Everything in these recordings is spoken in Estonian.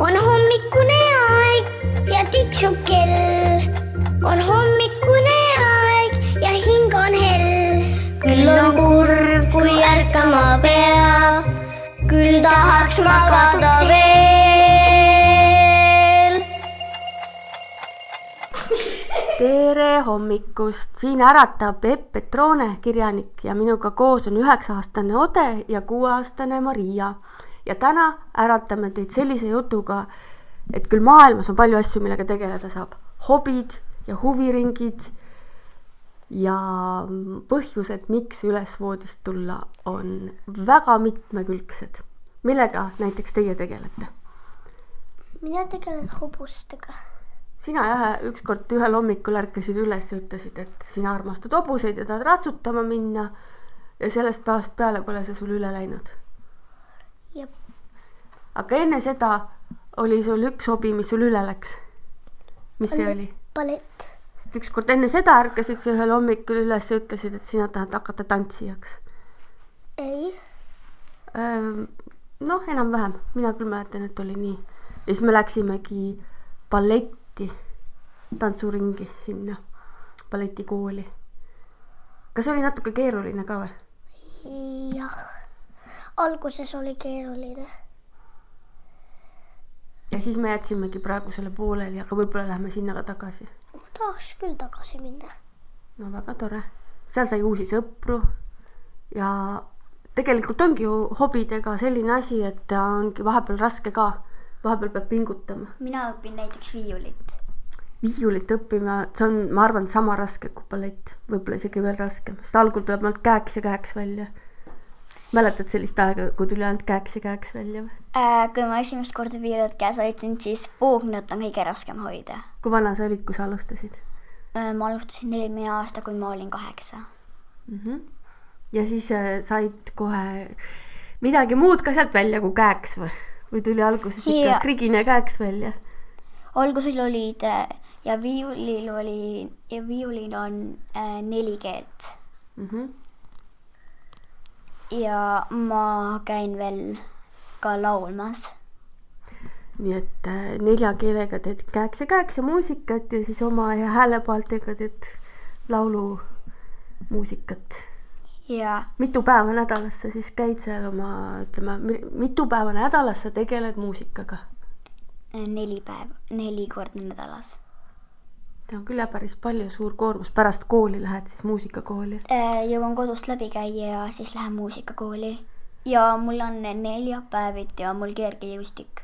on hommikune aeg ja tiksub kell. on hommikune aeg ja hing on hell. küll on kurb, kui ärkama peab, küll tahaks magada veel. tere hommikust, siin äratab Epp Petrone, kirjanik ja minuga koos on üheksa-aastane Ode ja kuueaastane Maria. Ja täna äratame teid sellise jutuga, et küll maailmas on palju asju, millega tegeleda saab, hobid ja huviringid ja põhjused, miks üles voodist tulla, on väga mitmekülgsed. millega näiteks teie tegelete? mina tegelen hobustega. sina jah, ükskord ühel hommikul ärkasid üles ja ütlesid, et sina armastad hobuseid ja tahad ratsutama minna. ja sellest päevast peale pole see sul üle läinud. Aga enne seda oli sul üks hobi, mis sul üle läks. mis see oli? ballett. sest ükskord enne seda ärkasid sa ühel hommikul üles ja ütlesid, et sina tahad hakata tantsijaks. ei, noh, enam-vähem, mina küll mäletan, et oli nii. ja siis me läksimegi balletti, tantsuringi sinna, balletikooli. kas oli natuke keeruline ka või? jah. alguses oli keeruline. Ja siis me jätsimegi praegu selle pooleli, aga võib-olla lähme sinna ka tagasi. ma tahaks küll tagasi minna. no väga tore, seal sai uusi sõpru ja tegelikult ongi ju hobidega selline asi, et ongi vahepeal raske ka, vahepeal peab pingutama. mina õpin näiteks viiulit. viiulit õppima, see on, ma arvan, sama raske kui ballett, võib-olla isegi veel raskem, sest algul tuleb ainult käeks ja käeks välja. Mäletad sellist aega, kui tuli ainult käeks ja käeks välja või? Äh, kui ma esimest korda viiulit käes hoidsin, siis puugnut on kõige raskem hoida. kui vana sa olid, kui sa alustasid Äh, ma alustasin eelmine aasta, kui ma olin kaheksa. mm? -hmm. ja siis äh, said kohe midagi muud ka sealt välja kui käeks või? või tuli alguses ikka Jaa. krigine käeks välja? algusel olid äh, ja viiulil oli ja viiulil on äh, neli keelt mm. -hmm. Ja ma käin veel ka laulmas. nii et äh, nelja keelega teed ja muusikat ja siis oma ja häälepaeltega teed laulumuusikat. ja mitu päeva nädalas sa siis käid seal oma, ütleme, mitu päeva nädalas sa tegeled muusikaga? neli päeva, neli korda nädalas. See on küll päris palju, suur koormus, pärast kooli lähed siis muusikakooli. Äh, jõuan kodust läbi käia ja siis lähen muusikakooli. ja mul on neljapäeviti ja mul kergejõustik.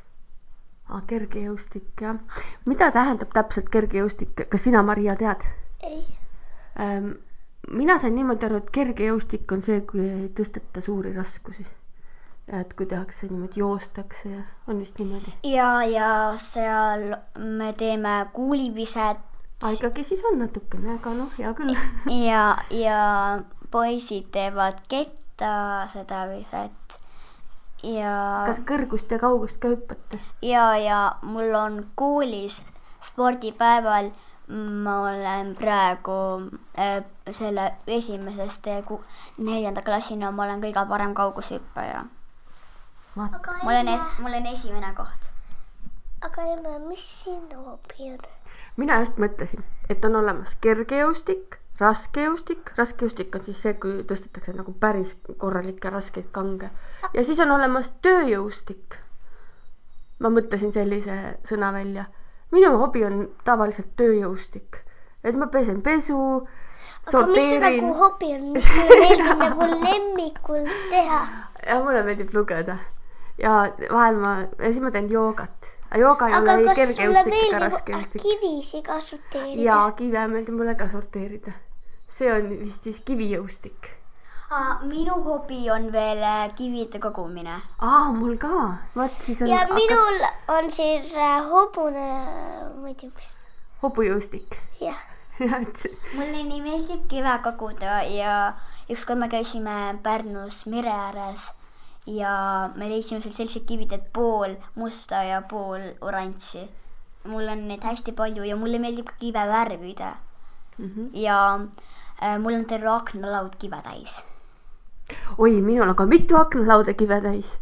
aa, kergejõustik jah. mida tähendab täpselt kergejõustik, kas sina, Maria, tead? ei, Ähm, mina sain niimoodi aru, et kergejõustik on see, kui ei tõsteta suuri raskusi. et kui tehakse niimoodi, joostakse ja on vist niimoodi. ja, ja seal me teeme kuuliviset aa, ikkagi siis on natukene, aga noh, hea küll. ja, ja poisid teevad ketta seda viset. ja kas kõrgust ja kaugust ka hüppate? ja, ja mul on koolis spordipäeval, ma olen praegu äh, selle esimesest äh, ku- neljanda klassina, ma olen kõige parem kaugushüppaja. aga olen emme, es-, mul on esimene koht. aga emme, mis sinu hobi on? Mina just mõtlesin, et on olemas kergejõustik, raskejõustik, raskejõustik on siis see, kui tõstetakse nagu päris korralikke raskeid kange ja siis on olemas tööjõustik. ma mõtlesin sellise sõna välja. minu hobi on tavaliselt tööjõustik, et ma pesen pesu, aga mis sorteerin nagu hobi on, mis sulle meeldib nagu lemmikul teha? ja mulle meeldib lugeda ja vahel ma ja siis ma teen joogat. Jooga ei ole ei kergejõustik ega raskejõustik. kivisi kasuteerida? ja kive meeldib mulle ka sorteerida. see on vist siis kivijõustik. minu hobi on veel äh, kivide kogumine. aa, mul ka. vot siis on ja hakka- minul on siis äh, hobune, ma ei tea, mis, hobujõustik jah. mulle nii meeldib kive koguda ja ükskord me käisime Pärnus mere ääres ja me leidsime seal sellised kivid, et pool musta ja pool oranži. mul on neid hästi palju ja mulle meeldib ka kive värvida Mhm. ja äh, mul on terve aknalaud kive täis. oi, minul on ka mitu aknalauda kive täis.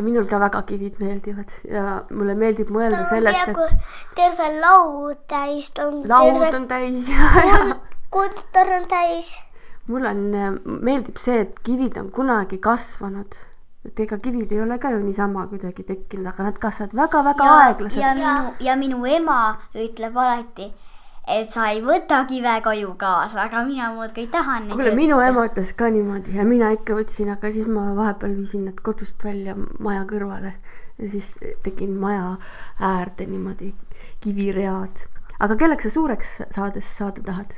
minul ka väga kivid meeldivad ja mulle meeldib tal mõelda on sellest, et terve laud täis, on laud terve on täis kontor on täis. mul on, meeldib see, et kivid on kunagi kasvanud. Et ega kivid ei ole ka ju niisama kuidagi tekkinud, aga nad kasvavad väga-väga ja aeglaselt. minu, ja minu ema ütleb alati, et sa ei võta kive koju kaasa, aga mina muudkui tahan kuule, minu ema ütles ka niimoodi ja mina ikka võtsin, aga siis ma vahepeal viisin nad kodust välja maja kõrvale ja siis tegin maja äärde niimoodi kiviread. aga kelleks sa suureks saades saada tahad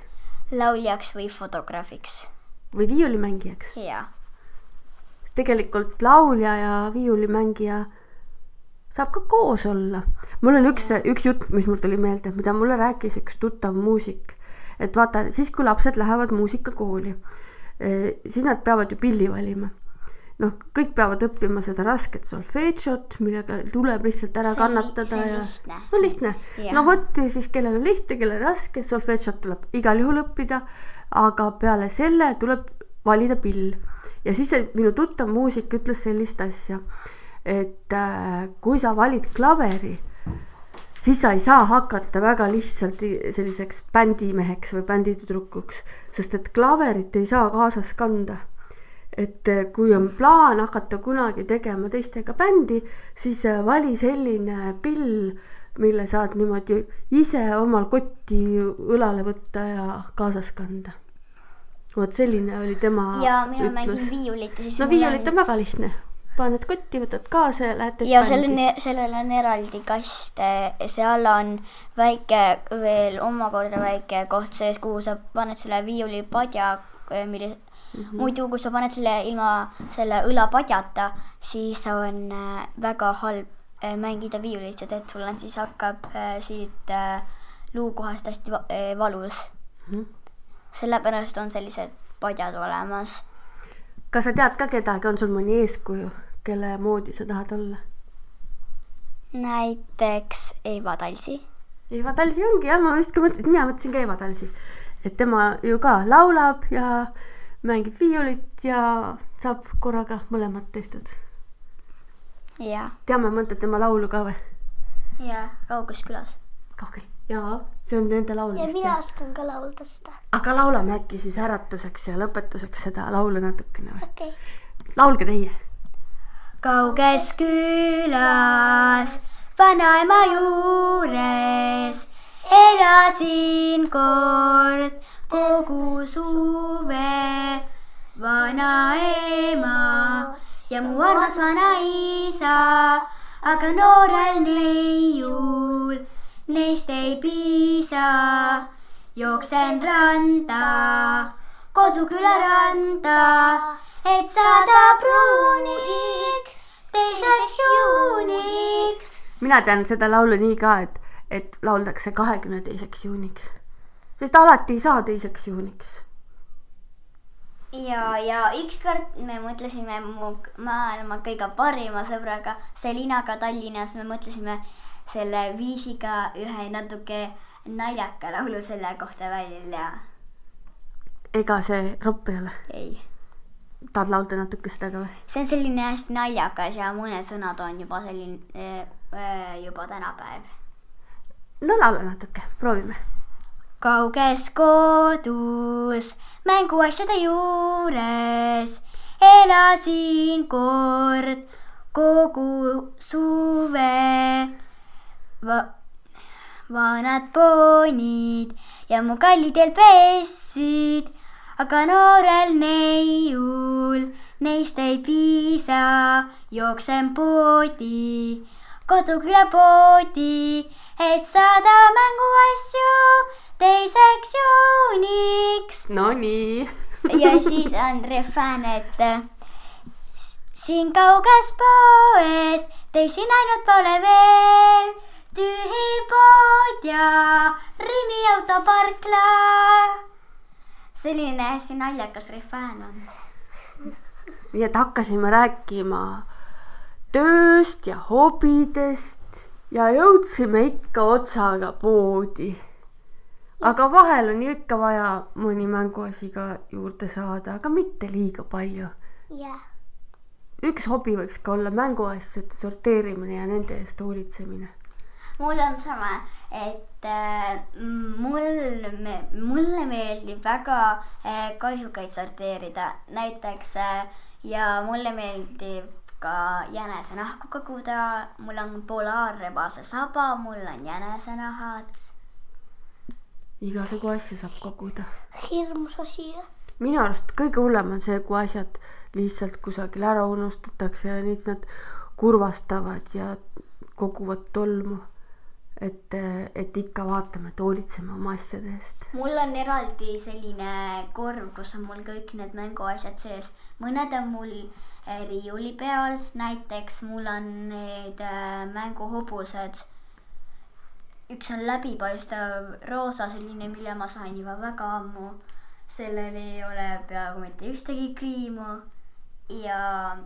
lauljaks või fotograafiks. või viiulimängijaks? jaa. Tegelikult laulja ja viiulimängija saab ka koos olla. mul on üks, üks jutt, mis mul tuli meelde, mida mulle rääkis üks tuttav muusik. et vaata, siis kui lapsed lähevad muusikakooli, siis nad peavad ju pilli valima. noh, kõik peavad õppima seda rasket solfedžot, millega tuleb lihtsalt ära See kannatada see on ja lihtne. no lihtne. No vot siis kellel on lihtne, kellel raske, solfedžot tuleb igal juhul õppida, aga peale selle tuleb valida pill ja siis minu tuttav muusik ütles sellist asja, et äh, kui sa valid klaveri, siis sa ei saa hakata väga lihtsalt selliseks bändimeheks või bänditüdrukuks, sest et klaverit ei saa kaasas kanda. et äh, kui on plaan hakata kunagi tegema teistega bändi, siis äh, vali selline pill, mille saad niimoodi ise omal kotti õlale võtta ja kaasas kanda. Vot selline oli tema ja mina mängin viiulit ja siis no viiulit on väga lihtne, paned kotti, võtad kaasa ja lähed ja bändi. selle, sellel on eraldi kast, seal on väike veel omakorda väike koht sees, kuhu sa paned selle viiulipadja, mille mm -hmm. muidu, kui sa paned selle ilma selle õlapadjata, siis on äh, väga halb äh, mängida viiulit, sest et sul on siis hakkab äh, siit äh, luukohast hästi va- äh, valus. Mhm. Sellepärast on sellised padjad olemas. kas sa tead ka kedagi, on sul mõni eeskuju, kelle moodi sa tahad olla? näiteks Eva Talsi Eva Talsi ongi jah, ma just ka mõtlesin, mina mõtlesin ka Eva Talsi, et tema ju ka laulab ja mängib viiulit ja saab korraga mõlemat tehtud. teame mõnda tema laulu ka või? ja Kauges külas kaugel. jaa, see on nende laul ja mina oskan ka laulda seda. aga laulame äkki siis äratuseks ja lõpetuseks seda laulu natukene või? okei okay.. laulge teie. kauges külas vanaema juures elasin kord kogu suve. vanaema ja mu armas vanaisa, aga noorel neiul neist ei piisa. jooksen randa, koduküla randa, et saada pruuniks, teiseks juuniks. mina tean seda laulu nii ka, et, et lauldakse kahekümne teiseks juuniks. sest alati ei saa teiseks juuniks. ja, ja ükskord me mõtlesime mu maailma kõige parima sõbraga Selinaga Tallinnas, me mõtlesime selle viisiga ühe natuke naljaka laulu selle kohta välja. ega see ropp ei ole. ei, tahad laulda natuke seda ka või? see on selline hästi naljakas ja mõned sõnad on juba selline äh, äh, juba tänapäev. no laula natuke, proovime. kauges kodus mänguasjade juures elasin kord kogu suve Va. vanad poonid ja mu kallidel pessid, aga noorel neiul neist ei piisa, jooksen poodi, koduküla poodi, et saada mänguasju teiseks juuniks. Nonii. ja siis on refään, et äh, siin kauges poes teisi näinud pole veel, tühi pood ja Rimi autoparkla. selline hästi naljakas refään on. nii et hakkasime rääkima tööst ja hobidest ja jõudsime ikka otsaga poodi. aga vahel on ju ikka vaja mõni mänguasi ka juurde saada, aga mitte liiga palju. jah, üks hobi võiks ka olla mänguasjade sorteerimine ja nende eest hoolitsemine mul on sama, et äh, mul me,, mulle meeldib väga äh, kahjukaid sorteerida, näiteks äh, ja mulle meeldib ka jänesenahku koguda, mul on polaarrebase saba, mul on jänesenahad. igasugu asju saab koguda. hirmus asi. minu arust kõige hullem on see, kui asjad lihtsalt kusagil ära unustatakse ja siis nad kurvastavad ja koguvad tolmu et, et ikka vaatame, et hoolitseme oma asjade eest. mul on eraldi selline korv, kus on mul kõik need mänguasjad sees, mõned on mul eh, riiuli peal, näiteks mul on need eh, mänguhobused. üks on läbipaistev roosa, selline, mille ma sain juba väga ammu. sellel ei ole peaaegu mitte ühtegi kriimu ja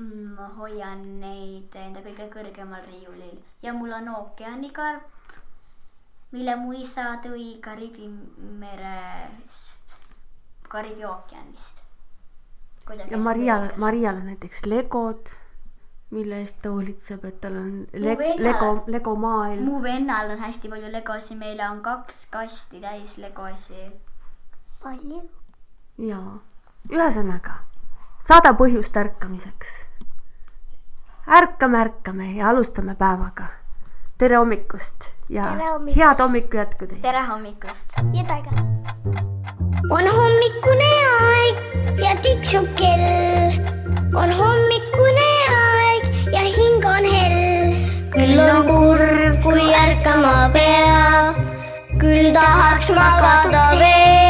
ma hoian neid enda kõige kõrgemal riiulil ja mul on ookeanikarp, mille mu isa tõi Kariibi merest, Kariibi ookeanist. ja Marial, Marial on näiteks legod, mille eest ta hoolitseb, et tal on le vennal, lego, lego maailm. mu vennal on hästi palju legosi, meil on kaks kasti täis legosi. palju? jaa, ühesõnaga sada põhjust ärkamiseks. ärkame, ärkame ja alustame päevaga. tere hommikust ja tere hommikust. head hommiku jätku teile. tere hommikust. on hommikune aeg ja tiksub kell. on hommikune aeg ja hing on hell. küll on kurb, kui ärkama pea. küll tahaks magada veel.